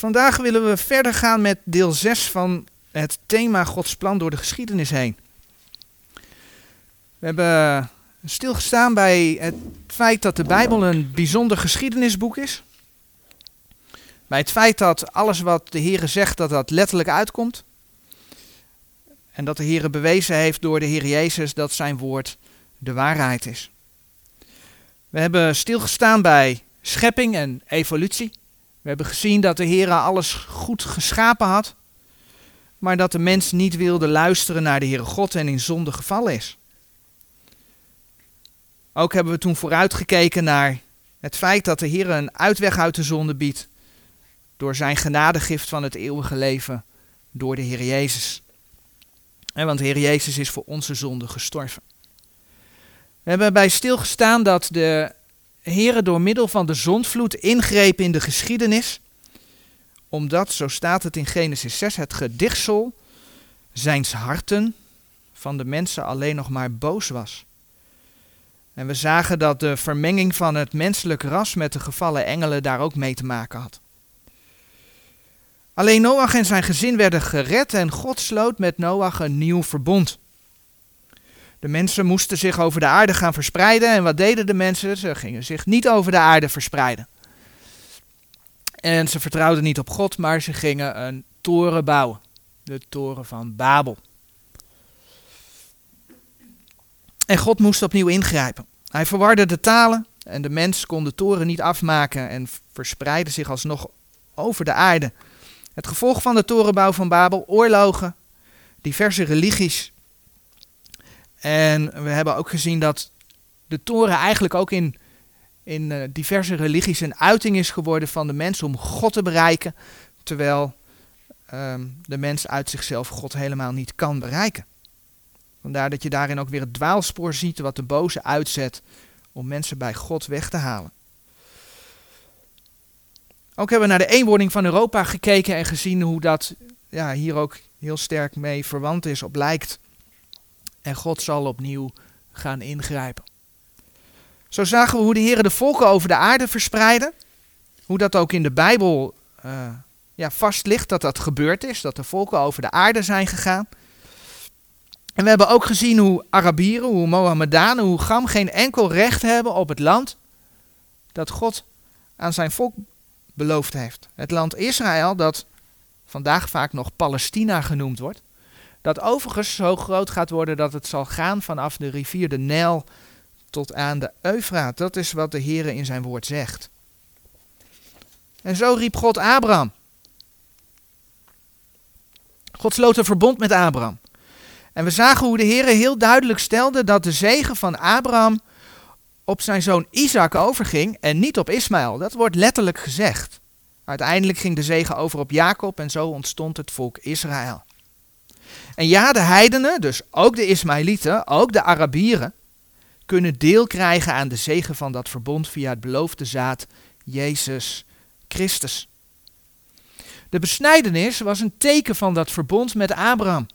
Vandaag willen we verder gaan met deel 6 van het thema Gods plan door de geschiedenis heen. We hebben stilgestaan bij het feit dat de Bijbel een bijzonder geschiedenisboek is. Bij het feit dat alles wat de Heer zegt, dat dat letterlijk uitkomt. En dat de Heer bewezen heeft door de Heer Jezus dat zijn woord de waarheid is. We hebben stilgestaan bij schepping en evolutie. We hebben gezien dat de Heer alles goed geschapen had, maar dat de mens niet wilde luisteren naar de Heere God en in zonde gevallen is. Ook hebben we toen vooruitgekeken naar het feit dat de Heer een uitweg uit de zonde biedt door zijn genadegift van het eeuwige leven door de Heer Jezus. Want de Heer Jezus is voor onze zonde gestorven. We hebben bij stilgestaan dat de Heer door middel van de zondvloed ingreep in de geschiedenis, omdat, zo staat het in Genesis 6, het gedichtsel zijns harten van de mensen alleen nog maar boos was. En we zagen dat de vermenging van het menselijk ras met de gevallen engelen daar ook mee te maken had. Alleen Noach en zijn gezin werden gered en God sloot met Noach een nieuw verbond. De mensen moesten zich over de aarde gaan verspreiden. En wat deden de mensen? Ze gingen zich niet over de aarde verspreiden. En ze vertrouwden niet op God, maar ze gingen een toren bouwen. De toren van Babel. En God moest opnieuw ingrijpen. Hij verwarde de talen en de mens kon de toren niet afmaken en verspreidde zich alsnog over de aarde. Het gevolg van de torenbouw van Babel, oorlogen, diverse religies. En we hebben ook gezien dat de toren eigenlijk ook in, in uh, diverse religies een uiting is geworden van de mens om God te bereiken, terwijl um, de mens uit zichzelf God helemaal niet kan bereiken. Vandaar dat je daarin ook weer het dwaalspoor ziet wat de boze uitzet om mensen bij God weg te halen. Ook hebben we naar de eenwording van Europa gekeken en gezien hoe dat ja, hier ook heel sterk mee verwant is, op lijkt. En God zal opnieuw gaan ingrijpen. Zo zagen we hoe de Heer de volken over de aarde verspreiden. Hoe dat ook in de Bijbel uh, ja, vast ligt dat dat gebeurd is. Dat de volken over de aarde zijn gegaan. En we hebben ook gezien hoe Arabieren, hoe Mohammedanen, hoe Gam geen enkel recht hebben op het land dat God aan zijn volk beloofd heeft. Het land Israël, dat vandaag vaak nog Palestina genoemd wordt. Dat overigens zo groot gaat worden dat het zal gaan vanaf de rivier de Nijl tot aan de Eufraat. Dat is wat de Heer in zijn woord zegt. En zo riep God Abraham. God sloot een verbond met Abraham. En we zagen hoe de Heer heel duidelijk stelde dat de zegen van Abraham op zijn zoon Isaac overging en niet op Ismaël. Dat wordt letterlijk gezegd. Uiteindelijk ging de zegen over op Jacob en zo ontstond het volk Israël. En ja, de heidenen, dus ook de Ismaëlieten, ook de Arabieren, kunnen deel krijgen aan de zegen van dat verbond via het beloofde zaad Jezus Christus. De besnijdenis was een teken van dat verbond met Abraham.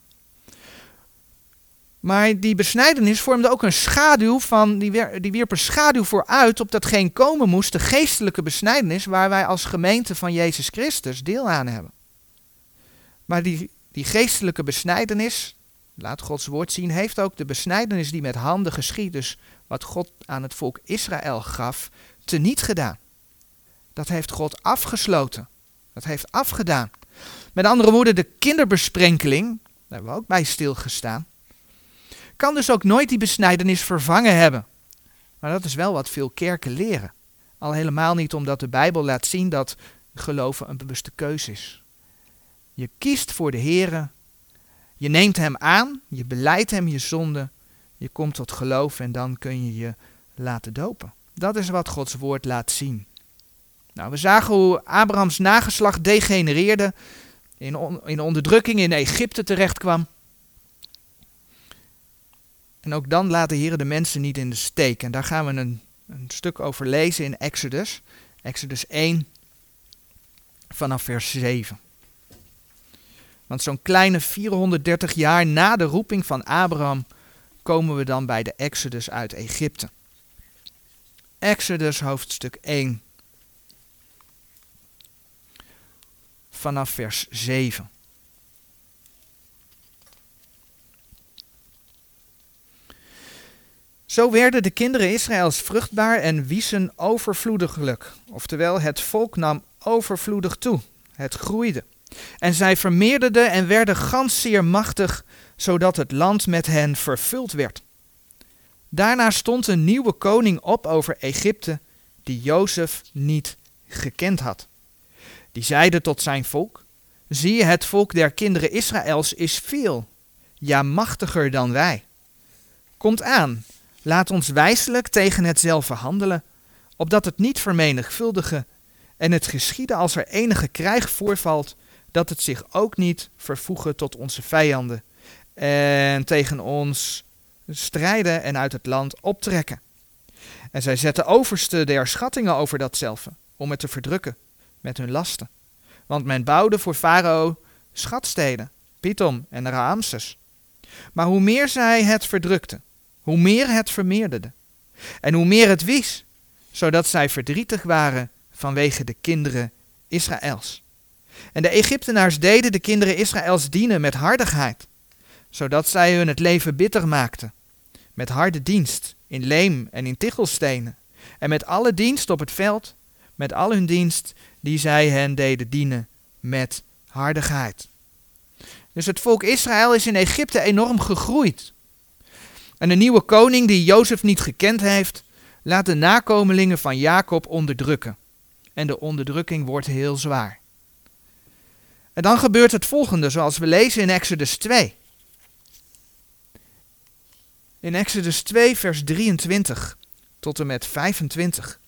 Maar die besnijdenis vormde ook een schaduw van, die, die wierp een schaduw vooruit op datgene komen moest, de geestelijke besnijdenis, waar wij als gemeente van Jezus Christus deel aan hebben. Maar die, die geestelijke besnijdenis, laat Gods woord zien, heeft ook de besnijdenis die met handen geschiet, dus wat God aan het volk Israël gaf, teniet gedaan. Dat heeft God afgesloten. Dat heeft afgedaan. Met andere woorden, de kinderbesprenkeling, daar hebben we ook bij stilgestaan kan dus ook nooit die besnijdenis vervangen hebben. Maar dat is wel wat veel kerken leren. Al helemaal niet omdat de Bijbel laat zien dat geloven een bewuste keuze is. Je kiest voor de Here, je neemt Hem aan, je beleidt Hem je zonde, je komt tot geloof en dan kun je je laten dopen. Dat is wat Gods woord laat zien. Nou, we zagen hoe Abrahams nageslacht degenereerde, in, in onderdrukking in Egypte terechtkwam. En ook dan laat de de mensen niet in de steek. En daar gaan we een, een stuk over lezen in Exodus. Exodus 1 vanaf vers 7. Want zo'n kleine 430 jaar na de roeping van Abraham komen we dan bij de Exodus uit Egypte. Exodus hoofdstuk 1. vanaf vers 7. Zo werden de kinderen Israëls vruchtbaar en wiesen overvloediglijk. Oftewel, het volk nam overvloedig toe. Het groeide. En zij vermeerderden en werden gans zeer machtig, zodat het land met hen vervuld werd. Daarna stond een nieuwe koning op over Egypte, die Jozef niet gekend had. Die zeide tot zijn volk: Zie het volk der kinderen Israëls is veel, ja machtiger dan wij. Komt aan, laat ons wijselijk tegen hetzelfde handelen, opdat het niet vermenigvuldige en het geschieden als er enige krijg voorvalt, dat het zich ook niet vervoegen tot onze vijanden en tegen ons strijden en uit het land optrekken. En zij zetten overste der schattingen over datzelfde, om het te verdrukken met hun lasten. Want men bouwde voor Farao schatsteden, Pitom en Raamses. Maar hoe meer zij het verdrukten, hoe meer het vermeerderde. En hoe meer het wies, zodat zij verdrietig waren vanwege de kinderen Israëls. En de Egyptenaars deden de kinderen Israëls dienen met hardigheid, zodat zij hun het leven bitter maakten, met harde dienst in leem en in tichelstenen, en met alle dienst op het veld, met al hun dienst die zij hen deden dienen met hardigheid. Dus het volk Israël is in Egypte enorm gegroeid. En de nieuwe koning die Jozef niet gekend heeft, laat de nakomelingen van Jacob onderdrukken. En de onderdrukking wordt heel zwaar. En dan gebeurt het volgende, zoals we lezen in Exodus 2. In Exodus 2, vers 23 tot en met 25.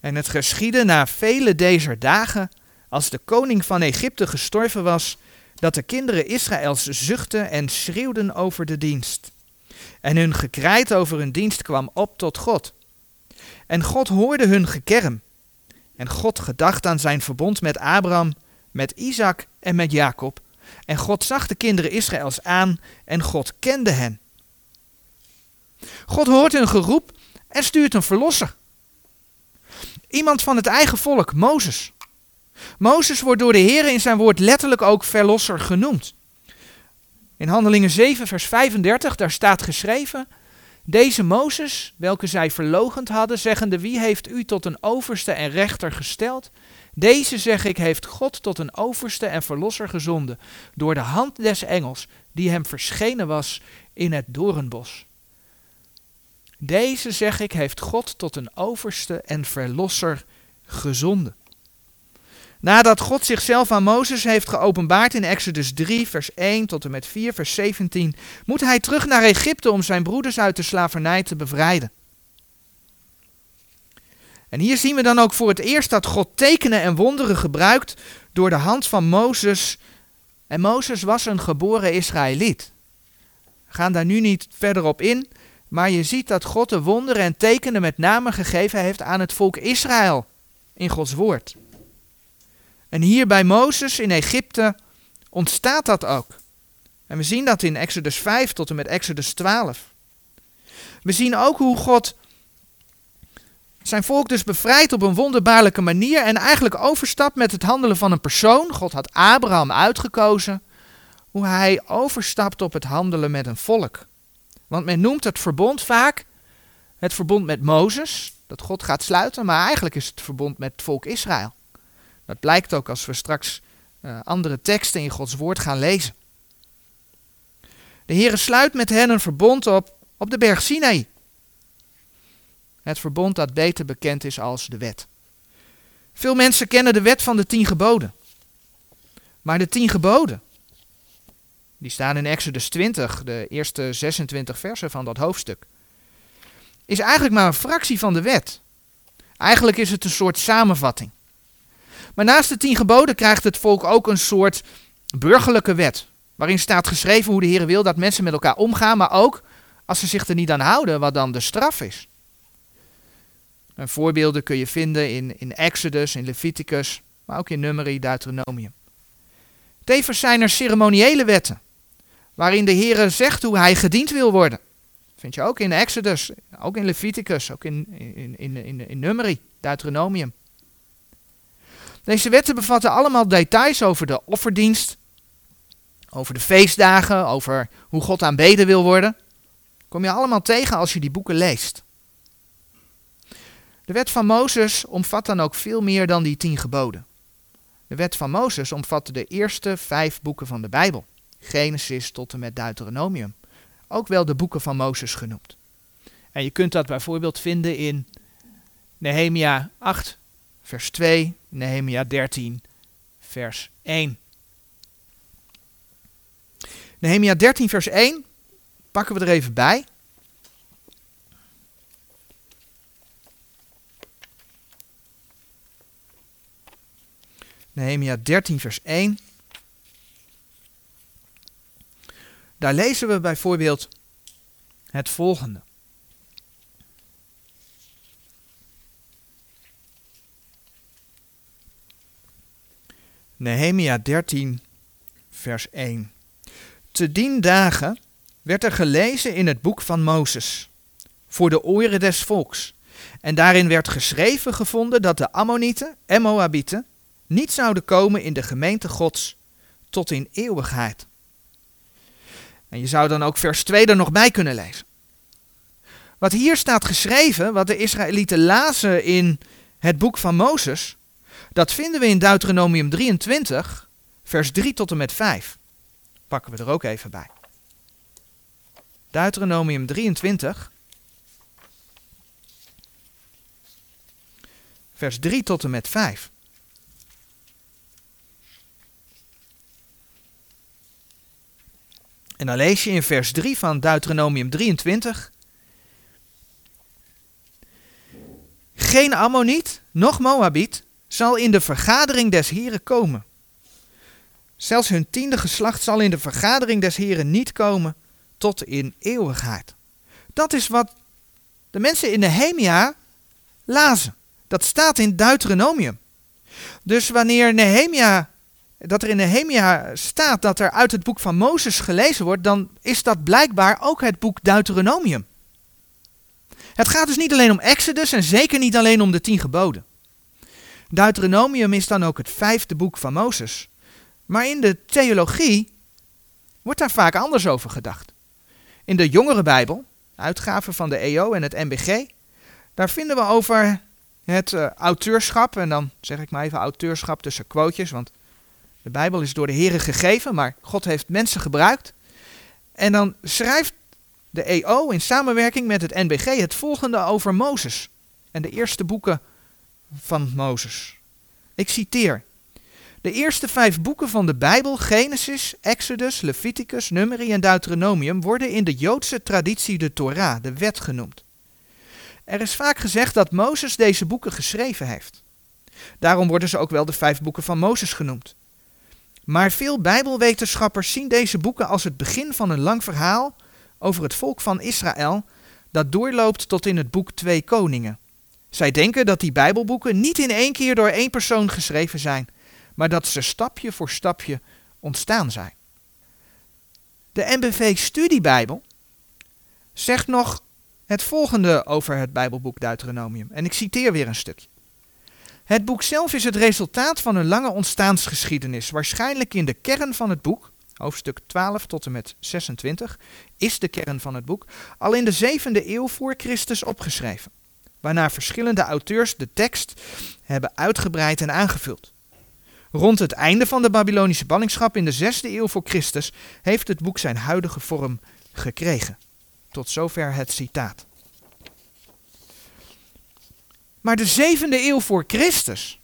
En het geschiedde na vele dezer dagen, als de koning van Egypte gestorven was, dat de kinderen Israëls zuchtten en schreeuwden over de dienst. En hun gekrijt over hun dienst kwam op tot God. En God hoorde hun gekerm. En God gedacht aan zijn verbond met Abraham, met Isaac en met Jacob. En God zag de kinderen Israëls aan en God kende hen. God hoort hun geroep en stuurt een verlosser. Iemand van het eigen volk, Mozes. Mozes wordt door de Heer in zijn woord letterlijk ook verlosser genoemd. In Handelingen 7, vers 35, daar staat geschreven: Deze Mozes, welke zij verlogend hadden, zeggende: Wie heeft u tot een overste en rechter gesteld? Deze, zeg ik, heeft God tot een overste en verlosser gezonden, door de hand des engels, die hem verschenen was in het doornbos. Deze, zeg ik, heeft God tot een overste en verlosser gezonden. Nadat God zichzelf aan Mozes heeft geopenbaard in Exodus 3, vers 1 tot en met 4, vers 17, moet hij terug naar Egypte om zijn broeders uit de slavernij te bevrijden. En hier zien we dan ook voor het eerst dat God tekenen en wonderen gebruikt door de hand van Mozes. En Mozes was een geboren Israëliet. We gaan daar nu niet verder op in, maar je ziet dat God de wonderen en tekenen met name gegeven heeft aan het volk Israël in Gods woord. En hier bij Mozes in Egypte ontstaat dat ook. En we zien dat in Exodus 5 tot en met Exodus 12. We zien ook hoe God zijn volk dus bevrijdt op een wonderbaarlijke manier en eigenlijk overstapt met het handelen van een persoon. God had Abraham uitgekozen. Hoe hij overstapt op het handelen met een volk. Want men noemt het verbond vaak het verbond met Mozes, dat God gaat sluiten, maar eigenlijk is het verbond met het volk Israël. Dat blijkt ook als we straks uh, andere teksten in Gods woord gaan lezen. De Heere sluit met hen een verbond op op de berg Sinai. Het verbond dat beter bekend is als de wet. Veel mensen kennen de wet van de tien geboden. Maar de tien geboden, die staan in Exodus 20, de eerste 26 versen van dat hoofdstuk, is eigenlijk maar een fractie van de wet. Eigenlijk is het een soort samenvatting. Maar naast de tien geboden krijgt het volk ook een soort burgerlijke wet. Waarin staat geschreven hoe de Heer wil dat mensen met elkaar omgaan, maar ook als ze zich er niet aan houden, wat dan de straf is. En voorbeelden kun je vinden in, in Exodus, in Leviticus, maar ook in Numeri, Deuteronomium. Tevens zijn er ceremoniële wetten, waarin de Heer zegt hoe hij gediend wil worden. Vind je ook in Exodus, ook in Leviticus, ook in, in, in, in, in Numeri, Deuteronomium. Deze wetten bevatten allemaal details over de offerdienst, over de feestdagen, over hoe God aanbeden wil worden. Kom je allemaal tegen als je die boeken leest. De wet van Mozes omvat dan ook veel meer dan die tien geboden. De wet van Mozes omvatte de eerste vijf boeken van de Bijbel. Genesis tot en met Deuteronomium. Ook wel de boeken van Mozes genoemd. En je kunt dat bijvoorbeeld vinden in Nehemia 8, vers 2, Nehemia 13, vers 1. Nehemia 13, vers 1 pakken we er even bij. Nehemia 13, vers 1. Daar lezen we bijvoorbeeld het volgende. Nehemia 13, vers 1. Te dien dagen werd er gelezen in het boek van Mozes, voor de oren des volks. En daarin werd geschreven gevonden dat de Ammonieten en Moabieten niet zouden komen in de gemeente Gods tot in eeuwigheid. En je zou dan ook vers 2 er nog bij kunnen lezen. Wat hier staat geschreven, wat de Israëlieten lazen in het boek van Mozes, dat vinden we in Deuteronomium 23, vers 3 tot en met 5. Pakken we er ook even bij. Deuteronomium 23, vers 3 tot en met 5. En dan lees je in vers 3 van Deuteronomium 23. Geen Ammoniet, noch Moabiet zal in de vergadering des Heren komen. Zelfs hun tiende geslacht zal in de vergadering des Heren niet komen tot in eeuwigheid. Dat is wat de mensen in Nehemia lazen. Dat staat in Deuteronomium. Dus wanneer Nehemia dat er in Nehemia staat dat er uit het boek van Mozes gelezen wordt, dan is dat blijkbaar ook het boek Deuteronomium. Het gaat dus niet alleen om Exodus en zeker niet alleen om de tien geboden. Deuteronomium is dan ook het vijfde boek van Mozes. Maar in de theologie wordt daar vaak anders over gedacht. In de jongere Bijbel, uitgaven van de EO en het MBG, daar vinden we over het uh, auteurschap, en dan zeg ik maar even auteurschap tussen quotejes, want de Bijbel is door de Here gegeven, maar God heeft mensen gebruikt. En dan schrijft de EO in samenwerking met het NBG het volgende over Mozes en de eerste boeken van Mozes. Ik citeer. De eerste vijf boeken van de Bijbel, Genesis, Exodus, Leviticus, Numeri en Deuteronomium, worden in de Joodse traditie de Torah, de wet genoemd. Er is vaak gezegd dat Mozes deze boeken geschreven heeft. Daarom worden ze ook wel de vijf boeken van Mozes genoemd. Maar veel Bijbelwetenschappers zien deze boeken als het begin van een lang verhaal over het volk van Israël dat doorloopt tot in het boek Twee Koningen. Zij denken dat die Bijbelboeken niet in één keer door één persoon geschreven zijn, maar dat ze stapje voor stapje ontstaan zijn. De MBV Studiebijbel zegt nog het volgende over het Bijbelboek Deuteronomium. En ik citeer weer een stukje. Het boek zelf is het resultaat van een lange ontstaansgeschiedenis. Waarschijnlijk in de kern van het boek, hoofdstuk 12 tot en met 26, is de kern van het boek, al in de 7e eeuw voor Christus opgeschreven. Waarna verschillende auteurs de tekst hebben uitgebreid en aangevuld. Rond het einde van de Babylonische ballingschap in de 6e eeuw voor Christus heeft het boek zijn huidige vorm gekregen. Tot zover het citaat. Maar de zevende eeuw voor Christus.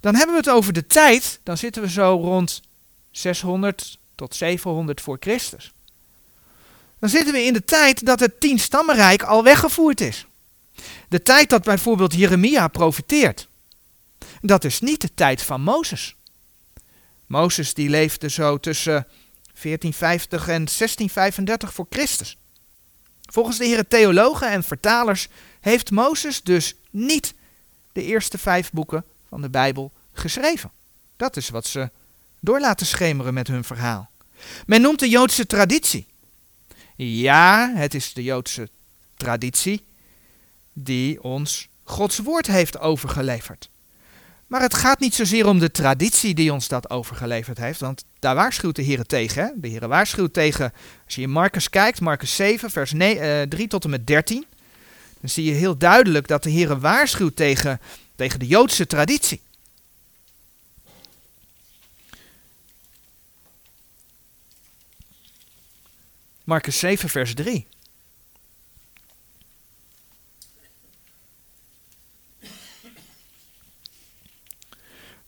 Dan hebben we het over de tijd, dan zitten we zo rond 600 tot 700 voor Christus. Dan zitten we in de tijd dat het tienstammenrijk al weggevoerd is. De tijd dat bijvoorbeeld Jeremia profiteert. Dat is niet de tijd van Mozes. Mozes die leefde zo tussen 1450 en 1635 voor Christus. Volgens de heren theologen en vertalers heeft Mozes dus niet de eerste vijf boeken van de Bijbel geschreven. Dat is wat ze door laten schemeren met hun verhaal. Men noemt de Joodse traditie. Ja, het is de Joodse traditie die ons Gods woord heeft overgeleverd. Maar het gaat niet zozeer om de traditie die ons dat overgeleverd heeft, want daar waarschuwt de Heer tegen. De Heer waarschuwt tegen, als je in Marcus kijkt, Marcus 7, vers 3 eh, tot en met 13, dan zie je heel duidelijk dat de Heer waarschuwt tegen, tegen de Joodse traditie. Marcus 7, vers 3.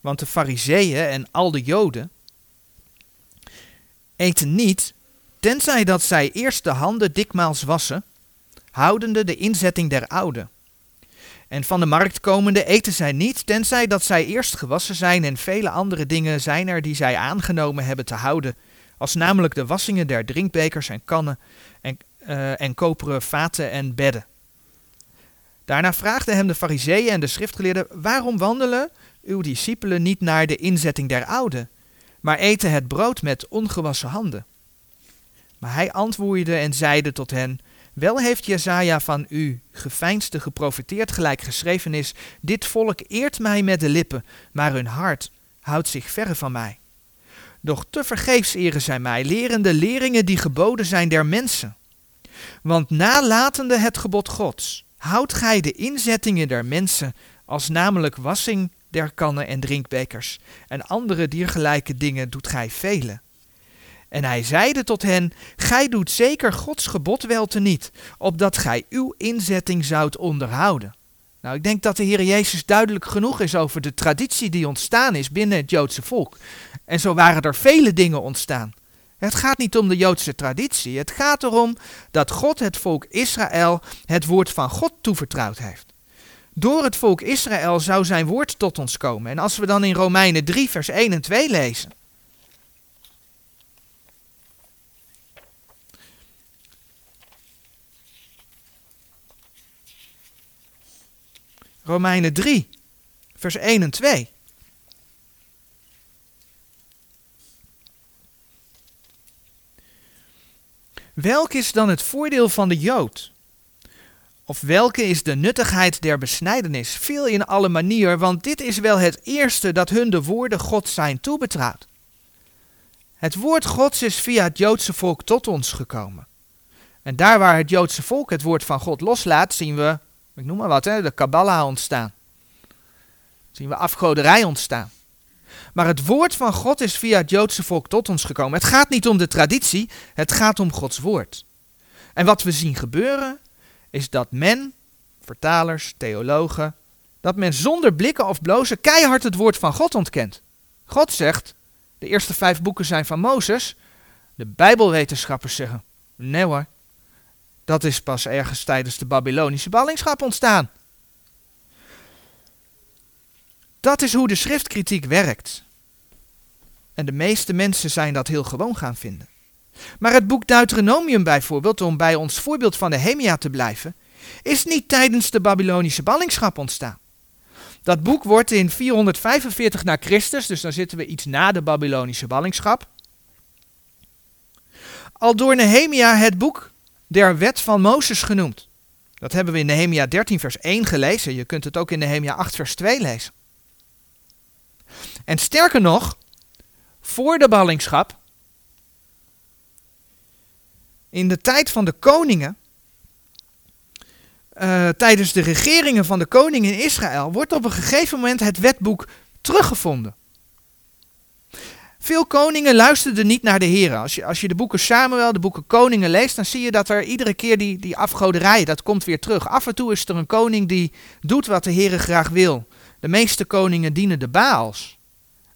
Want de fariseeën en al de joden eten niet, tenzij dat zij eerst de handen dikmaals wassen, houdende de inzetting der oude. En van de markt komende eten zij niet, tenzij dat zij eerst gewassen zijn en vele andere dingen zijn er die zij aangenomen hebben te houden, als namelijk de wassingen der drinkbekers en kannen en, uh, en koperen vaten en bedden. Daarna vraagden hem de fariseeën en de schriftgeleerden, waarom wandelen uw discipelen niet naar de inzetting der oude, maar eten het brood met ongewassen handen? Maar hij antwoordde en zeide tot hen, wel heeft Jezaja van u, geveinsde, geprofiteerd gelijk geschreven is, dit volk eert mij met de lippen, maar hun hart houdt zich verre van mij. Doch te vergeefs eren zij mij, lerende leringen die geboden zijn der mensen. Want nalatende het gebod Gods, houdt gij de inzettingen der mensen, als namelijk wassing der kannen en drinkbekers, en andere diergelijke dingen doet gij vele. En hij zeide tot hen, gij doet zeker Gods gebod wel te niet, opdat gij uw inzetting zoudt onderhouden. Nou, ik denk dat de Heer Jezus duidelijk genoeg is over de traditie die ontstaan is binnen het Joodse volk. En zo waren er vele dingen ontstaan. Het gaat niet om de Joodse traditie, het gaat erom dat God het volk Israël het woord van God toevertrouwd heeft. Door het volk Israël zou zijn woord tot ons komen. En als we dan in Romeinen 3, vers 1 en 2 lezen. Romeinen 3, vers 1 en 2. Welk is dan het voordeel van de Jood? Of welke is de nuttigheid der besnijdenis? Veel in alle manier, want dit is wel het eerste dat hun de woorden God zijn toebetrouwd. Het woord Gods is via het Joodse volk tot ons gekomen. En daar waar het Joodse volk het woord van God loslaat, zien we, ik noem maar wat, hè, de Kabbalah ontstaan. Zien we afgoderij ontstaan. Maar het woord van God is via het Joodse volk tot ons gekomen. Het gaat niet om de traditie, het gaat om Gods woord. En wat we zien gebeuren, is dat men, vertalers, theologen, dat men zonder blikken of blozen keihard het woord van God ontkent. God zegt, de eerste vijf boeken zijn van Mozes. De Bijbelwetenschappers zeggen, nee hoor, dat is pas ergens tijdens de Babylonische ballingschap ontstaan. Dat is hoe de schriftkritiek werkt. En de meeste mensen zijn dat heel gewoon gaan vinden. Maar het boek Deuteronomium bijvoorbeeld, om bij ons voorbeeld van de Hemia te blijven, is niet tijdens de Babylonische ballingschap ontstaan. Dat boek wordt in 445 na Christus, dus dan zitten we iets na de Babylonische ballingschap, al door Nehemia het boek der wet van Mozes genoemd. Dat hebben we in Nehemia 13 vers 1 gelezen. Je kunt het ook in Nehemia 8 vers 2 lezen. En sterker nog, voor de ballingschap, in de tijd van de koningen, uh, tijdens de regeringen van de koningen in Israël, wordt op een gegeven moment het wetboek teruggevonden. Veel koningen luisterden niet naar de heren. Als je, als je de boeken Samuel, de boeken Koningen leest, dan zie je dat er iedere keer die, die afgoderij, dat komt weer terug. Af en toe is er een koning die doet wat de heren graag wil. De meeste koningen dienen de Baals.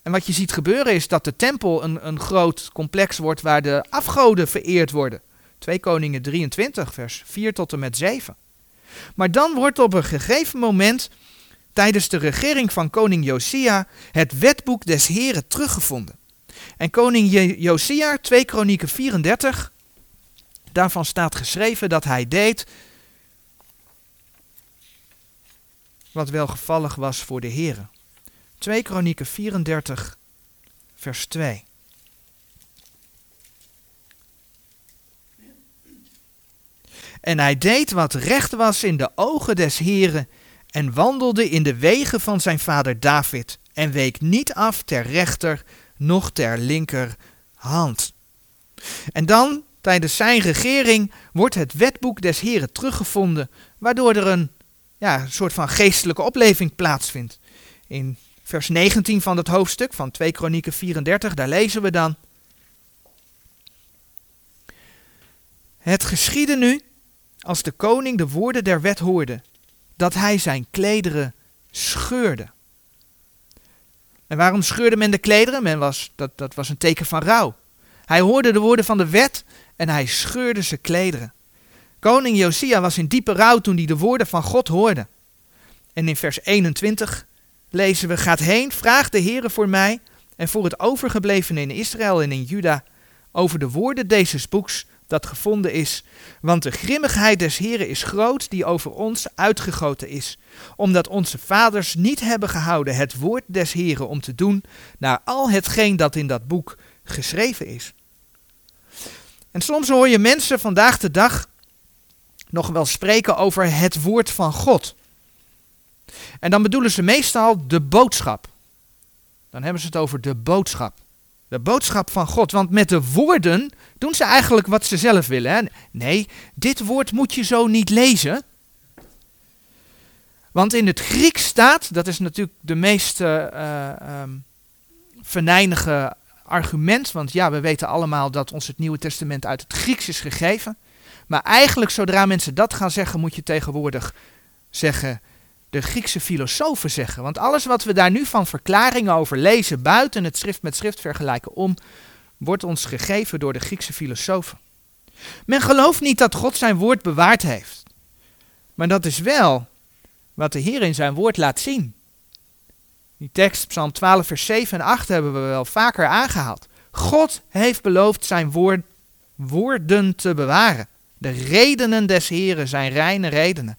En wat je ziet gebeuren is dat de tempel een, een groot complex wordt waar de afgoden vereerd worden. 2 Koningen 23, vers 4 tot en met 7. Maar dan wordt op een gegeven moment, tijdens de regering van koning Josia, het wetboek des Heren teruggevonden. En koning Josia, 2 Kronieken 34, daarvan staat geschreven dat hij deed wat welgevallig was voor de Heren. 2 Kronieken 34, vers 2. En hij deed wat recht was in de ogen des Heren en wandelde in de wegen van zijn vader David en week niet af ter rechter noch ter linkerhand. En dan, tijdens zijn regering, wordt het wetboek des Heren teruggevonden, waardoor er een ja, soort van geestelijke opleving plaatsvindt. In vers 19 van het hoofdstuk van 2 Kronieken 34, daar lezen we dan. Het geschiedde nu, als de koning de woorden der wet hoorde, dat hij zijn klederen scheurde. En waarom scheurde men de klederen? Men was, dat, dat was een teken van rouw. Hij hoorde de woorden van de wet en hij scheurde zijn klederen. Koning Josia was in diepe rouw toen hij de woorden van God hoorde. En in vers 21 lezen we: Gaat heen, vraag de Heere voor mij en voor het overgeblevene in Israël en in Juda over de woorden deze boeks dat gevonden is. Want de grimmigheid des Heren is groot die over ons uitgegoten is, omdat onze vaders niet hebben gehouden het woord des Heren om te doen naar al hetgeen dat in dat boek geschreven is. En soms hoor je mensen vandaag de dag nog wel spreken over het woord van God. En dan bedoelen ze meestal de boodschap. Dan hebben ze het over de boodschap. De boodschap van God. Want met de woorden doen ze eigenlijk wat ze zelf willen. Hè? Nee, dit woord moet je zo niet lezen. Want in het Grieks staat, dat is natuurlijk de meest uh, venijnige argument. Want ja, we weten allemaal dat ons het Nieuwe Testament uit het Grieks is gegeven. Maar eigenlijk, zodra mensen dat gaan zeggen, moet je tegenwoordig zeggen de Griekse filosofen zeggen. Want alles wat we daar nu van verklaringen over lezen, buiten het schrift met schrift vergelijken om, wordt ons gegeven door de Griekse filosofen. Men gelooft niet dat God zijn woord bewaard heeft. Maar dat is wel wat de Heer in zijn woord laat zien. Die tekst, Psalm 12, vers 7 en 8, hebben we wel vaker aangehaald. God heeft beloofd zijn woord, woorden te bewaren. De redenen des Heren zijn reine redenen.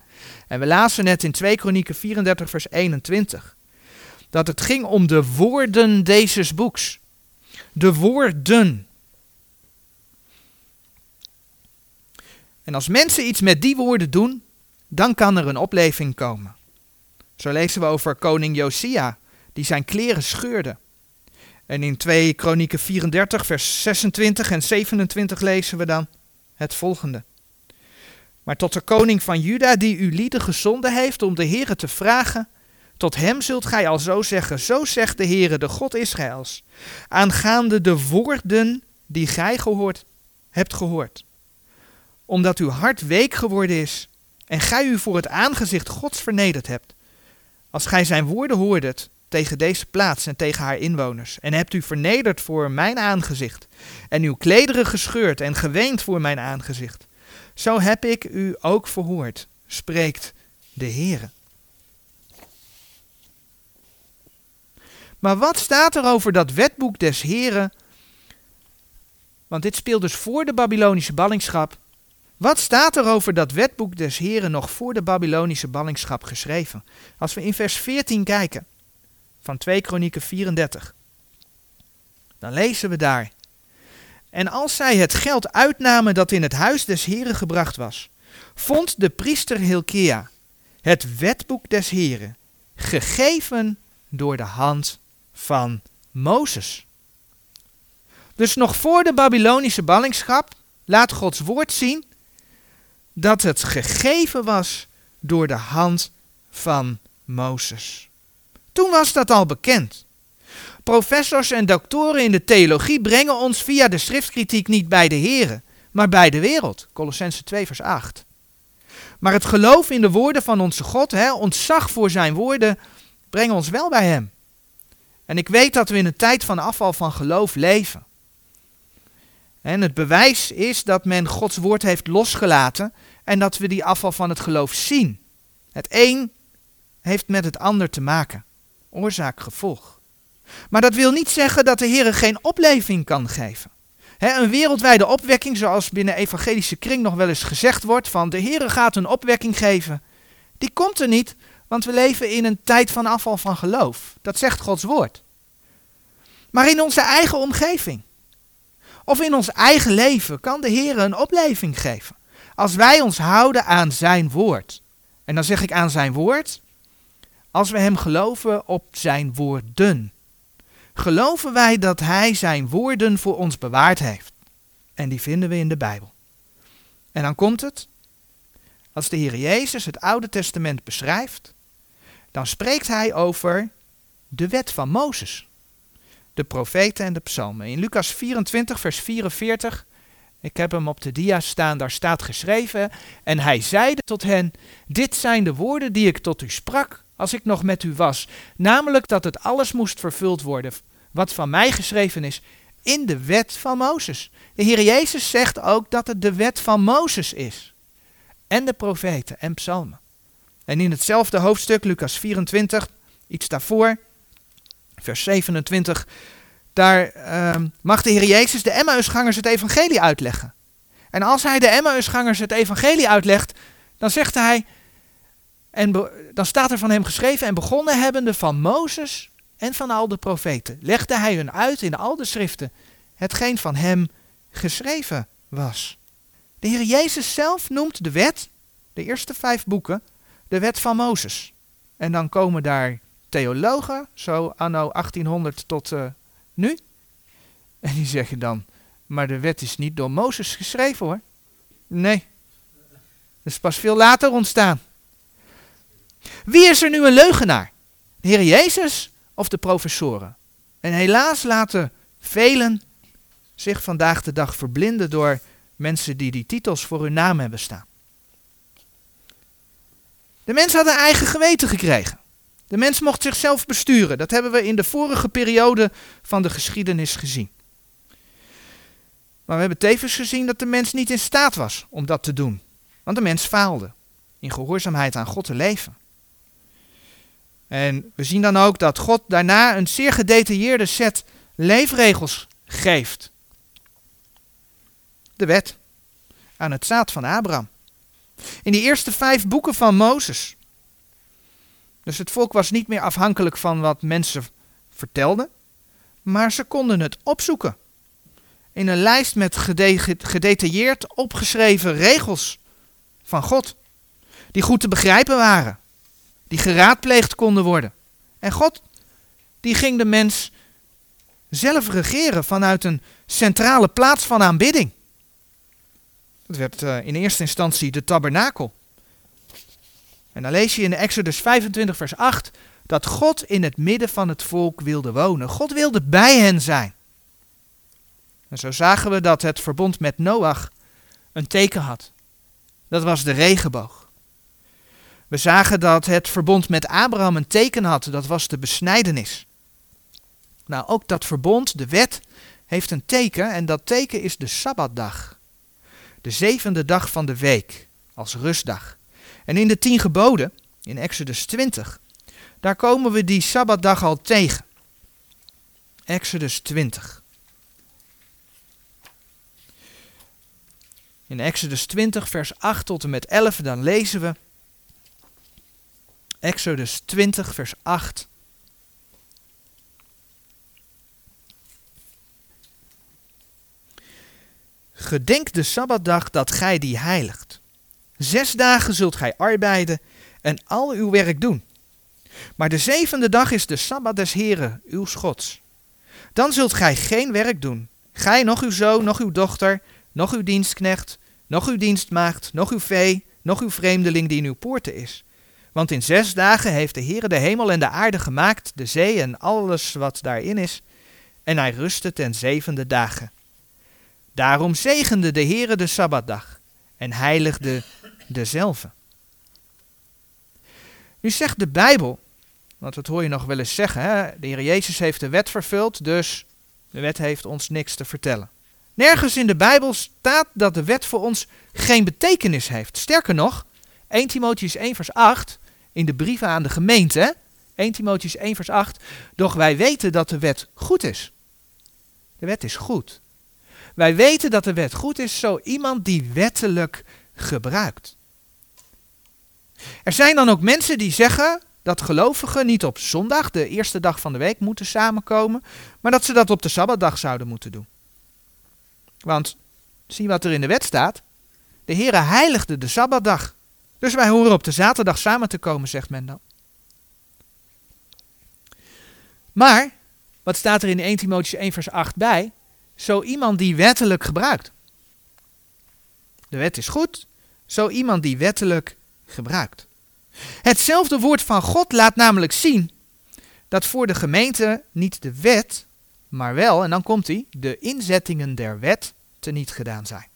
En we lazen net in 2 Kronieken 34, vers 21, dat het ging om de woorden deze boeks. De woorden. En als mensen iets met die woorden doen, dan kan er een opleving komen. Zo lezen we over koning Josia, die zijn kleren scheurde. En in 2 Kronieken 34, vers 26 en 27 lezen we dan het volgende. Maar tot de koning van Juda, die uw lieden gezonden heeft om de Heere te vragen, tot hem zult gij al zo zeggen, zo zegt de Heere, de God Israëls, aangaande de woorden die gij gehoord hebt gehoord. Omdat uw hart week geworden is en gij u voor het aangezicht Gods vernederd hebt. Als gij zijn woorden hoordet tegen deze plaats en tegen haar inwoners, en hebt u vernederd voor mijn aangezicht, en uw klederen gescheurd en geweend voor mijn aangezicht, zo heb ik u ook verhoord, spreekt de Heer. Maar wat staat er over dat wetboek des Heren? Want dit speelt dus voor de Babylonische ballingschap. Wat staat er over dat wetboek des Heren nog voor de Babylonische ballingschap geschreven? Als we in vers 14 kijken van 2 Kronieken 34, dan lezen we daar. En als zij het geld uitnamen dat in het huis des Heren gebracht was, vond de priester Hilkea het wetboek des Heren, gegeven door de hand van Mozes. Dus nog voor de Babylonische ballingschap laat Gods woord zien dat het gegeven was door de hand van Mozes. Toen was dat al bekend. Professors en doctoren in de theologie brengen ons via de schriftkritiek niet bij de Here, maar bij de wereld. Colossense 2 vers 8. Maar het geloof in de woorden van onze God, hè, ontzag voor zijn woorden, brengen ons wel bij hem. En ik weet dat we in een tijd van afval van geloof leven. En het bewijs is dat men Gods woord heeft losgelaten en dat we die afval van het geloof zien. Het een heeft met het ander te maken. Oorzaak-gevolg. Maar dat wil niet zeggen dat de Heer geen opleving kan geven. een wereldwijde opwekking, zoals binnen evangelische kring nog wel eens gezegd wordt, van de Heer gaat een opwekking geven, die komt er niet, want we leven in een tijd van afval van geloof. Dat zegt Gods woord. Maar in onze eigen omgeving, of in ons eigen leven, kan de Heer een opleving geven. Als wij ons houden aan zijn woord. En dan zeg ik aan zijn woord, als we hem geloven op zijn woorden. Geloven wij dat hij zijn woorden voor ons bewaard heeft. En die vinden we in de Bijbel. En dan komt het, als de Heer Jezus het Oude Testament beschrijft, dan spreekt hij over de wet van Mozes, de profeten en de psalmen. In Lucas 24, vers 44, ik heb hem op de dia staan, daar staat geschreven, en hij zeide tot hen, dit zijn de woorden die ik tot u sprak als ik nog met u was, namelijk dat het alles moest vervuld worden wat van mij geschreven is in de wet van Mozes. De Heer Jezus zegt ook dat het de wet van Mozes is. En de profeten en psalmen. En in hetzelfde hoofdstuk, Lucas 24, iets daarvoor, vers 27, daar uh, mag de Heer Jezus de Emmausgangers het evangelie uitleggen. En als hij de Emmausgangers het evangelie uitlegt, dan zegt hij, en dan staat er van hem geschreven, en begonnen hebbende van Mozes en van al de profeten, legde hij hun uit in al de schriften, hetgeen van hem geschreven was. De Heer Jezus zelf noemt de wet, de eerste vijf boeken, de wet van Mozes. En dan komen daar theologen, zo anno 1800 tot uh, nu. En die zeggen dan, maar de wet is niet door Mozes geschreven hoor. Nee, dat is pas veel later ontstaan. Wie is er nu een leugenaar? De Heer Jezus of de professoren? En helaas laten velen zich vandaag de dag verblinden door mensen die die titels voor hun naam hebben staan. De mens had een eigen geweten gekregen. De mens mocht zichzelf besturen. Dat hebben we in de vorige periode van de geschiedenis gezien. Maar we hebben tevens gezien dat de mens niet in staat was om dat te doen. Want de mens faalde in gehoorzaamheid aan God te leven. En we zien dan ook dat God daarna een zeer gedetailleerde set leefregels geeft. De wet aan het zaad van Abraham. In die eerste vijf boeken van Mozes. Dus het volk was niet meer afhankelijk van wat mensen vertelden, maar ze konden het opzoeken. In een lijst met gedetailleerd opgeschreven regels van God, die goed te begrijpen waren die geraadpleegd konden worden. En God, die ging de mens zelf regeren vanuit een centrale plaats van aanbidding. Dat werd uh, in eerste instantie de tabernakel. En dan lees je in Exodus 25, vers 8, dat God in het midden van het volk wilde wonen. God wilde bij hen zijn. En zo zagen we dat het verbond met Noach een teken had. Dat was de regenboog. We zagen dat het verbond met Abraham een teken had, dat was de besnijdenis. Nou, ook dat verbond, de wet, heeft een teken en dat teken is de Sabbatdag. De zevende dag van de week, als rustdag. En in de tien geboden, in Exodus 20, daar komen we die Sabbatdag al tegen. Exodus 20. In Exodus 20, vers 8 tot en met 11, dan lezen we. Exodus 20, vers 8. Gedenk de Sabbatdag dat gij die heiligt. Zes dagen zult gij arbeiden en al uw werk doen. Maar de zevende dag is de Sabbat des Heren, uw Gods. Dan zult gij geen werk doen. Gij, nog uw zoon, nog uw dochter, nog uw dienstknecht, nog uw dienstmaagd, nog uw vee, nog uw vreemdeling die in uw poorten is want in zes dagen heeft de Heer de hemel en de aarde gemaakt, de zee en alles wat daarin is, en hij rustte ten zevende dagen. Daarom zegende de Heere de Sabbatdag en heiligde dezelfde. Nu zegt de Bijbel, want dat hoor je nog wel eens zeggen, hè? de Heer Jezus heeft de wet vervuld, dus de wet heeft ons niks te vertellen. Nergens in de Bijbel staat dat de wet voor ons geen betekenis heeft. Sterker nog, 1 Timotheus 1 vers 8 in de brieven aan de gemeente, 1 Timotheus 1 vers 8, doch wij weten dat de wet goed is. De wet is goed. Wij weten dat de wet goed is, zo iemand die wettelijk gebruikt. Er zijn dan ook mensen die zeggen dat gelovigen niet op zondag, de eerste dag van de week, moeten samenkomen, maar dat ze dat op de sabbatdag zouden moeten doen. Want zie wat er in de wet staat. De Heere heiligde de sabbatdag. Dus wij horen op de zaterdag samen te komen, zegt men dan. Maar, wat staat er in 1 Timotheüs 1 vers 8 bij? Zo iemand die wettelijk gebruikt. De wet is goed, zo iemand die wettelijk gebruikt. Hetzelfde woord van God laat namelijk zien dat voor de gemeente niet de wet, maar wel, en dan komt hij, de inzettingen der wet teniet gedaan zijn.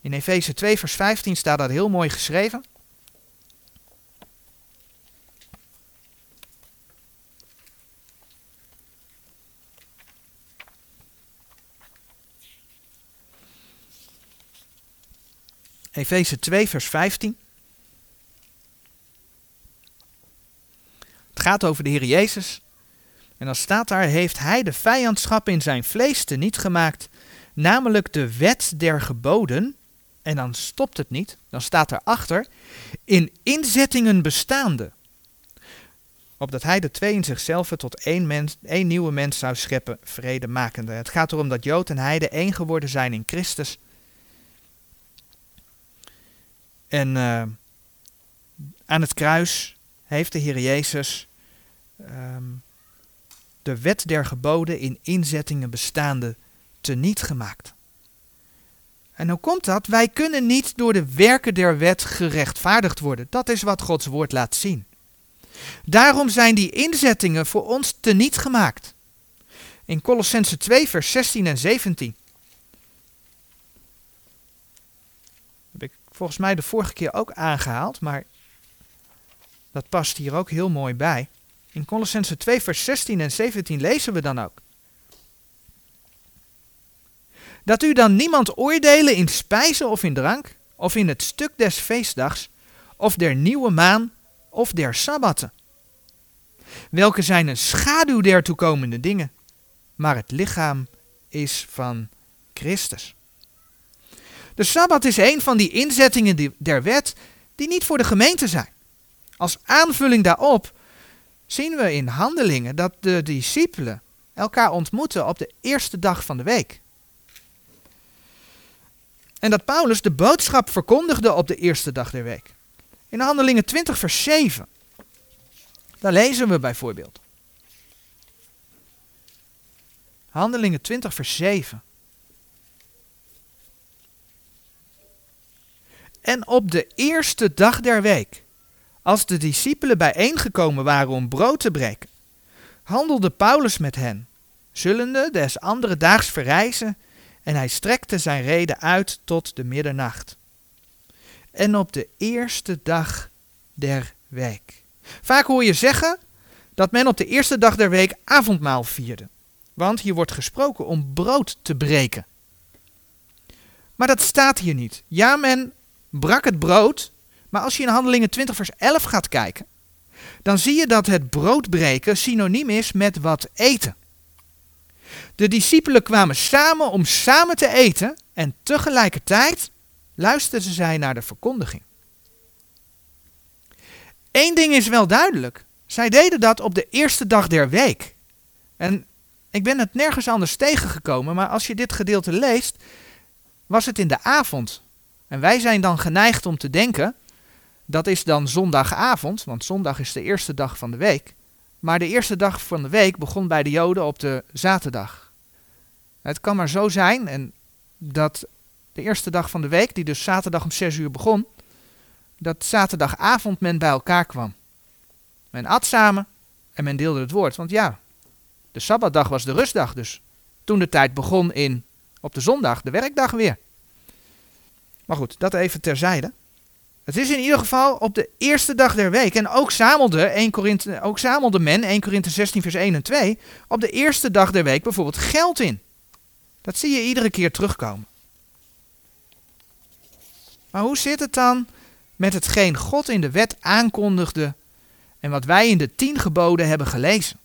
In Efeze 2 vers 15 staat dat heel mooi geschreven. Efeze 2, vers 15. Het gaat over de Heer Jezus. En dan staat daar, heeft hij de vijandschap in zijn vlees te niet gemaakt, namelijk de wet der geboden. En dan stopt het niet, dan staat erachter, in inzettingen bestaande. Opdat hij de twee in zichzelf tot één, mens, één nieuwe mens zou scheppen, vrede makende. Het gaat erom dat Jood en Heide één geworden zijn in Christus. En uh, aan het kruis heeft de Heer Jezus um, de wet der geboden in inzettingen bestaande teniet gemaakt. En hoe komt dat? Wij kunnen niet door de werken der wet gerechtvaardigd worden. Dat is wat Gods woord laat zien. Daarom zijn die inzettingen voor ons teniet gemaakt. In Colossense 2, vers 16 en 17 volgens mij de vorige keer ook aangehaald, maar dat past hier ook heel mooi bij. In Colossense 2, vers 16 en 17 lezen we dan ook. Dat u dan niemand oordelen in spijzen of in drank, of in het stuk des feestdags, of der nieuwe maan, of der sabbatten. Welke zijn een schaduw der toekomende dingen, maar het lichaam is van Christus. De Sabbat is een van die inzettingen der wet die niet voor de gemeente zijn. Als aanvulling daarop zien we in handelingen dat de discipelen elkaar ontmoeten op de eerste dag van de week. En dat Paulus de boodschap verkondigde op de eerste dag der week. In handelingen 20 vers 7. Daar lezen we bijvoorbeeld. Handelingen 20 vers 7. En op de eerste dag der week, als de discipelen bijeengekomen waren om brood te breken, handelde Paulus met hen, zullende des andere daags verrijzen, en hij strekte zijn reden uit tot de middernacht. En op de eerste dag der week. Vaak hoor je zeggen dat men op de eerste dag der week avondmaal vierde. Want hier wordt gesproken om brood te breken. Maar dat staat hier niet. Ja, men brak het brood. Maar als je in Handelingen 20 vers 11 gaat kijken, dan zie je dat het broodbreken synoniem is met wat eten. De discipelen kwamen samen om samen te eten en tegelijkertijd luisterden zij naar de verkondiging. Eén ding is wel duidelijk. Zij deden dat op de eerste dag der week. En ik ben het nergens anders tegengekomen, maar als je dit gedeelte leest, was het in de avond. En wij zijn dan geneigd om te denken, dat is dan zondagavond, want zondag is de eerste dag van de week. Maar de eerste dag van de week begon bij de Joden op de zaterdag. Het kan maar zo zijn en dat de eerste dag van de week, die dus zaterdag om 6 uur begon, dat zaterdagavond men bij elkaar kwam. Men at samen en men deelde het woord. Want ja, de Sabbatdag was de rustdag, dus toen de tijd begon in op de zondag, de werkdag weer. Maar goed, dat even terzijde. Het is in ieder geval op de eerste dag der week. En ook zamelde, 1 Korinthe, ook zamelde men, 1 Korinthe 16 vers 1 en 2, op de eerste dag der week bijvoorbeeld geld in. Dat zie je iedere keer terugkomen. Maar hoe zit het dan met hetgeen God in de wet aankondigde en wat wij in de tien geboden hebben gelezen?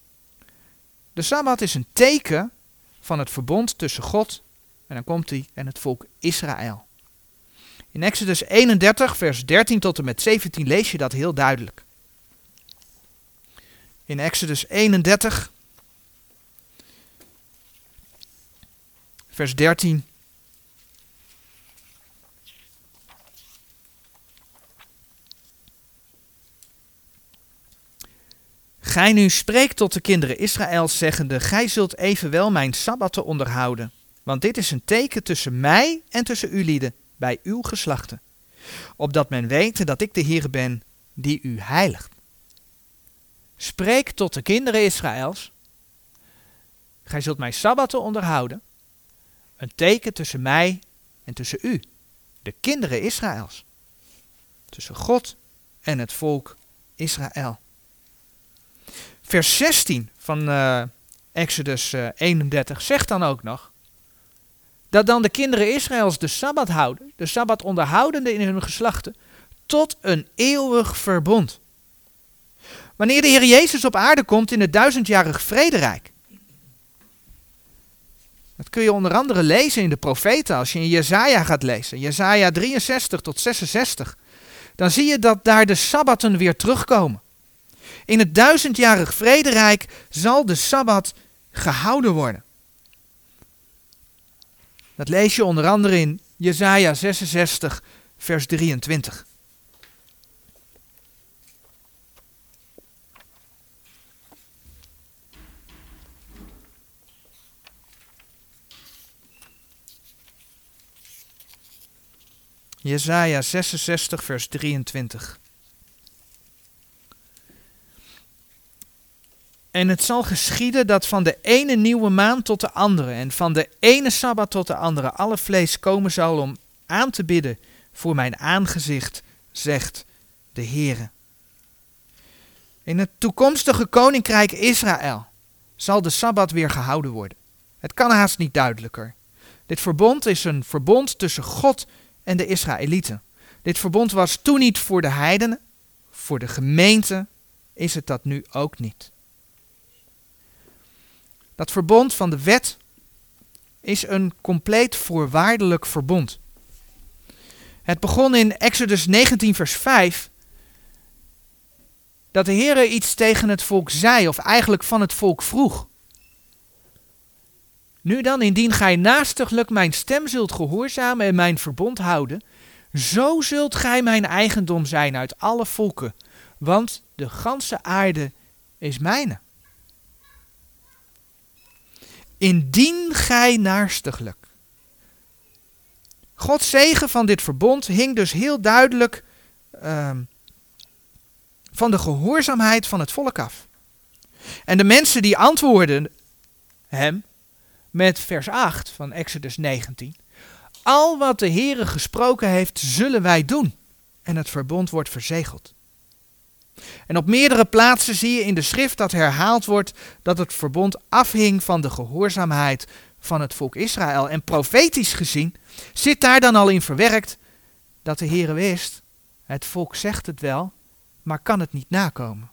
De Sabbat is een teken van het verbond tussen God, en dan komt hij, en het volk Israël. In Exodus 31, vers 13 tot en met 17 lees je dat heel duidelijk. In Exodus 31, vers 13. Gij nu spreekt tot de kinderen Israëls, zeggende: Gij zult evenwel mijn sabbatten onderhouden. Want dit is een teken tussen mij en tussen u lieden, bij uw geslachten. Opdat men wete dat ik de Heer ben, die u heiligt. Spreek tot de kinderen Israëls. Gij zult mijn sabbatten onderhouden. Een teken tussen mij en tussen u, de kinderen Israëls. Tussen God en het volk Israël. Vers 16 van uh, Exodus uh, 31 zegt dan ook nog dat dan de kinderen Israëls de Sabbat houden, de Sabbat onderhoudende in hun geslachten, tot een eeuwig verbond. Wanneer de Heer Jezus op aarde komt in het duizendjarig vrederijk. Dat kun je onder andere lezen in de profeten als je in Jezaja gaat lezen. Jezaja 63 tot 66. Dan zie je dat daar de Sabbatten weer terugkomen. In het duizendjarig vrederijk zal de Sabbat gehouden worden. Dat lees je onder andere in Jesaja 66, vers 23. Jesaja 66, vers 23. En het zal geschieden dat van de ene nieuwe maand tot de andere en van de ene sabbat tot de andere alle vlees komen zal om aan te bidden voor mijn aangezicht, zegt de Heere. In het toekomstige koninkrijk Israël zal de sabbat weer gehouden worden. Het kan haast niet duidelijker. Dit verbond is een verbond tussen God en de Israëlieten. Dit verbond was toen niet voor de heidenen, voor de gemeente is het dat nu ook niet. Dat verbond van de wet is een compleet voorwaardelijk verbond. Het begon in Exodus 19, vers 5. Dat de Heer iets tegen het volk zei, of eigenlijk van het volk vroeg. Nu dan, indien gij naastiglijk mijn stem zult gehoorzamen en mijn verbond houden, zo zult gij mijn eigendom zijn uit alle volken, want de ganse aarde is mijne. Indien gij naarstiglijk. Gods zegen van dit verbond hing dus heel duidelijk uh, van de gehoorzaamheid van het volk af. En de mensen die antwoorden hem met vers 8 van Exodus 19. Al wat de Heere gesproken heeft, zullen wij doen. En het verbond wordt verzegeld. En op meerdere plaatsen zie je in de schrift dat herhaald wordt dat het verbond afhing van de gehoorzaamheid van het volk Israël. En profetisch gezien zit daar dan al in verwerkt dat de Heere wist, het volk zegt het wel, maar kan het niet nakomen.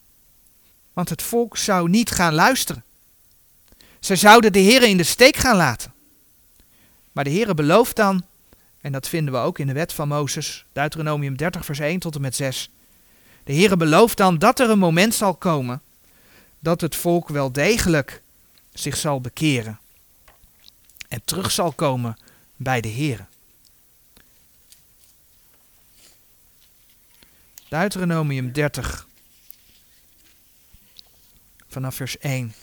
Want het volk zou niet gaan luisteren. Ze zouden de Heere in de steek gaan laten. Maar de Heere belooft dan, en dat vinden we ook in de wet van Mozes, Deuteronomium 30 vers 1 tot en met 6, de Heere belooft dan dat er een moment zal komen dat het volk wel degelijk zich zal bekeren en terug zal komen bij de Heere. Deuteronomium 30 vanaf vers 1.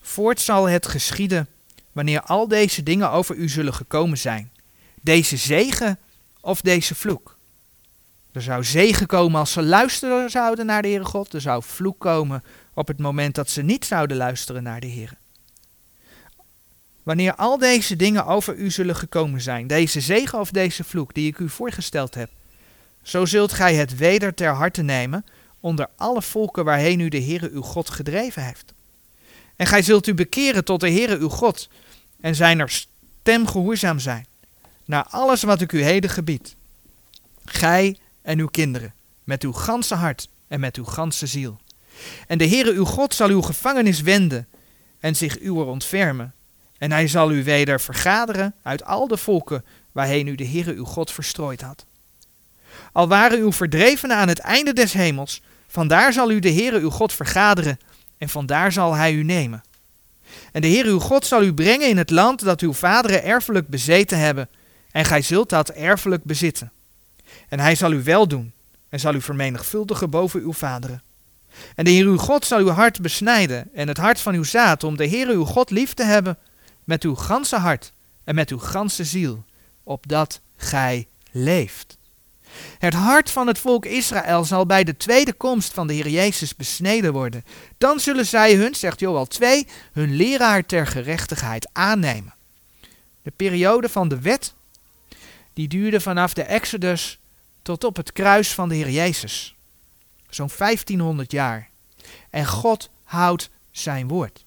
Voort zal het geschieden wanneer al deze dingen over u zullen gekomen zijn deze zegen of deze vloek. Er zou zegen komen als ze luisteren zouden naar de Heere God. Er zou vloek komen op het moment dat ze niet zouden luisteren naar de Heer. Wanneer al deze dingen over u zullen gekomen zijn, deze zegen of deze vloek die ik u voorgesteld heb, zo zult gij het weder ter harte nemen onder alle volken waarheen u de Heere uw God gedreven heeft. En gij zult u bekeren tot de Heere uw God en zijn er stem gehoorzaam zijn naar alles wat ik u heden gebied. Gij en uw kinderen, met uw ganse hart en met uw ganse ziel. En de Heere uw God zal uw gevangenis wenden en zich uwer ontfermen. En hij zal u weder vergaderen uit al de volken waarheen u de Heere uw God verstrooid had. Al waren uw verdrevenen aan het einde des hemels, vandaar zal u de Heere uw God vergaderen en vandaar zal hij u nemen. En de Heere uw God zal u brengen in het land dat uw vaderen erfelijk bezeten hebben, en gij zult dat erfelijk bezitten. En hij zal u wel doen, en zal u vermenigvuldigen boven uw vaderen. En de Heer uw God zal uw hart besnijden en het hart van uw zaad, om de Heer uw God lief te hebben met uw ganse hart en met uw ganse ziel, opdat gij leeft. Het hart van het volk Israël zal bij de tweede komst van de Heer Jezus besneden worden. Dan zullen zij hun, zegt Joel 2, hun leraar ter gerechtigheid aannemen. De periode van de wet, die duurde vanaf de Exodus tot op het kruis van de Heer Jezus. Zo'n 1500 jaar. En God houdt zijn woord.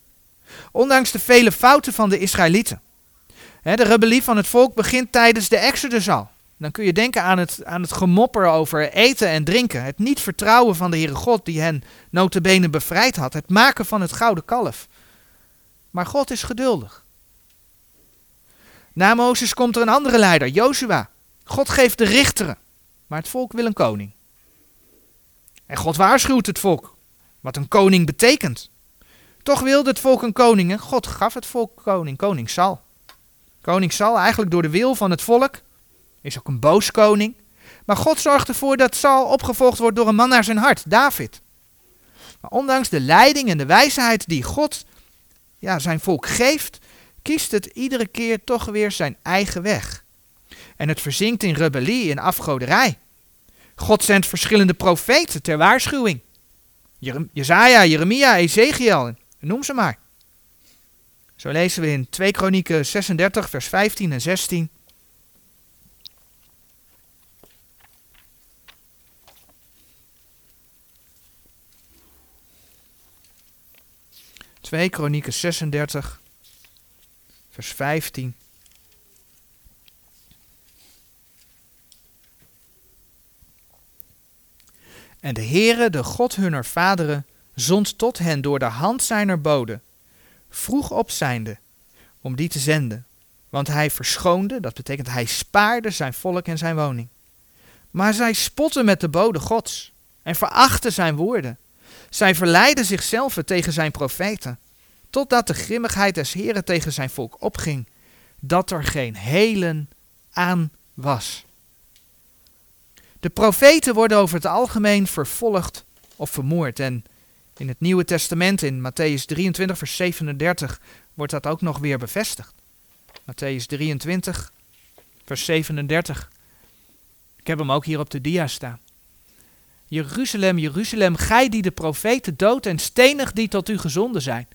Ondanks de vele fouten van de Israëlieten. De rebellie van het volk begint tijdens de Exodus al. Dan kun je denken aan het, aan het gemopper over eten en drinken. Het niet vertrouwen van de Heere God die hen notabene bevrijd had. Het maken van het gouden kalf. Maar God is geduldig. Na Mozes komt er een andere leider, Jozua. God geeft de richteren, maar het volk wil een koning. En God waarschuwt het volk, wat een koning betekent. Toch wilde het volk een koning en God gaf het volk koning, koning Sal. Koning Sal, eigenlijk door de wil van het volk, is ook een boos koning. Maar God zorgt ervoor dat Sal opgevolgd wordt door een man naar zijn hart, David. Maar ondanks de leiding en de wijsheid die God ja, zijn volk geeft, kiest het iedere keer toch weer zijn eigen weg. En het verzinkt in rebellie en afgoderij. God zendt verschillende profeten ter waarschuwing. Jezaja, Jeremia, Ezekiel, noem ze maar. Zo lezen we in 2 Kronieken 36, vers 15 en 16. 2 Kronieken 36, vers 15. En de Heere, de God hunner vaderen, zond tot hen door de hand zijner boden, vroeg op zijnde, om die te zenden. Want hij verschoonde, dat betekent hij spaarde zijn volk en zijn woning. Maar zij spotten met de bode gods en verachten zijn woorden. Zij verleiden zichzelf tegen zijn profeten, totdat de grimmigheid des Heren tegen zijn volk opging, dat er geen helen aan was. De profeten worden over het algemeen vervolgd of vermoord. En in het Nieuwe Testament, in Matthäus 23, vers 37, wordt dat ook nog weer bevestigd. Matthäus 23, vers 37. Ik heb hem ook hier op de dia staan. Jeruzalem, Jeruzalem, gij die de profeten dood en stenig die tot u gezonden zijn.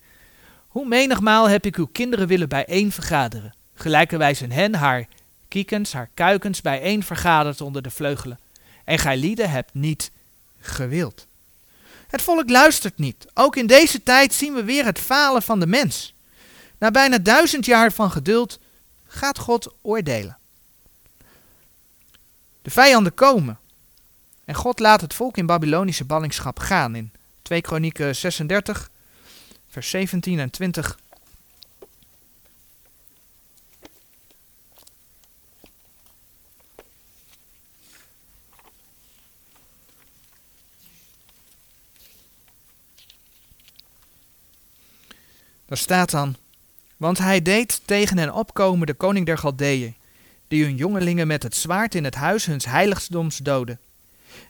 Hoe menigmaal heb ik uw kinderen willen bijeen vergaderen, gelijkerwijs een hen haar kiekens, haar kuikens bijeen vergaderd onder de vleugelen. En gij lieden hebt niet gewild. Het volk luistert niet. Ook in deze tijd zien we weer het falen van de mens. Na bijna duizend jaar van geduld gaat God oordelen. De vijanden komen. En God laat het volk in Babylonische ballingschap gaan. In 2 Kronieken 36, vers 17 en 20. Daar staat dan, want hij deed tegen hen opkomen de koning der Galdeeën, die hun jongelingen met het zwaard in het huis huns heiligdoms doden.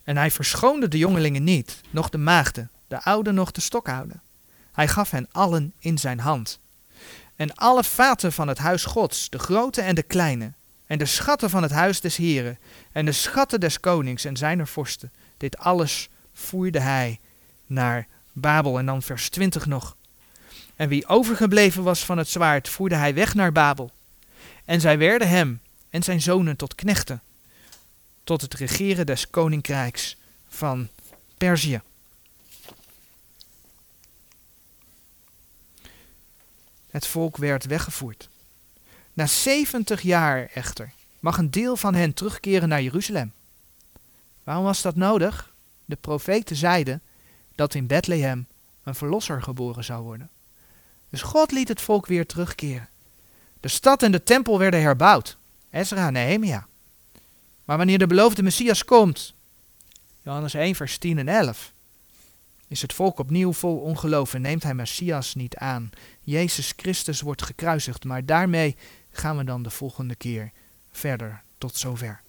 En hij verschoonde de jongelingen niet, noch de maagden, de oude noch de stokhouden. Hij gaf hen allen in zijn hand. En alle vaten van het huis Gods, de grote en de kleine, en de schatten van het huis des Heren, en de schatten des konings en zijner vorsten, dit alles voerde hij naar Babel. En dan vers 20 nog. En wie overgebleven was van het zwaard, voerde hij weg naar Babel. En zij werden hem en zijn zonen tot knechten, tot het regeren des koninkrijks van Perzië. Het volk werd weggevoerd. Na 70 jaar echter mag een deel van hen terugkeren naar Jeruzalem. Waarom was dat nodig? De profeten zeiden dat in Bethlehem een verlosser geboren zou worden. Dus God liet het volk weer terugkeren. De stad en de tempel werden herbouwd. Ezra en Nehemia. Maar wanneer de beloofde Messias komt, Johannes 1 vers 10 en 11, is het volk opnieuw vol ongeloof en neemt hij Messias niet aan. Jezus Christus wordt gekruisigd, maar daarmee gaan we dan de volgende keer verder. Tot zover.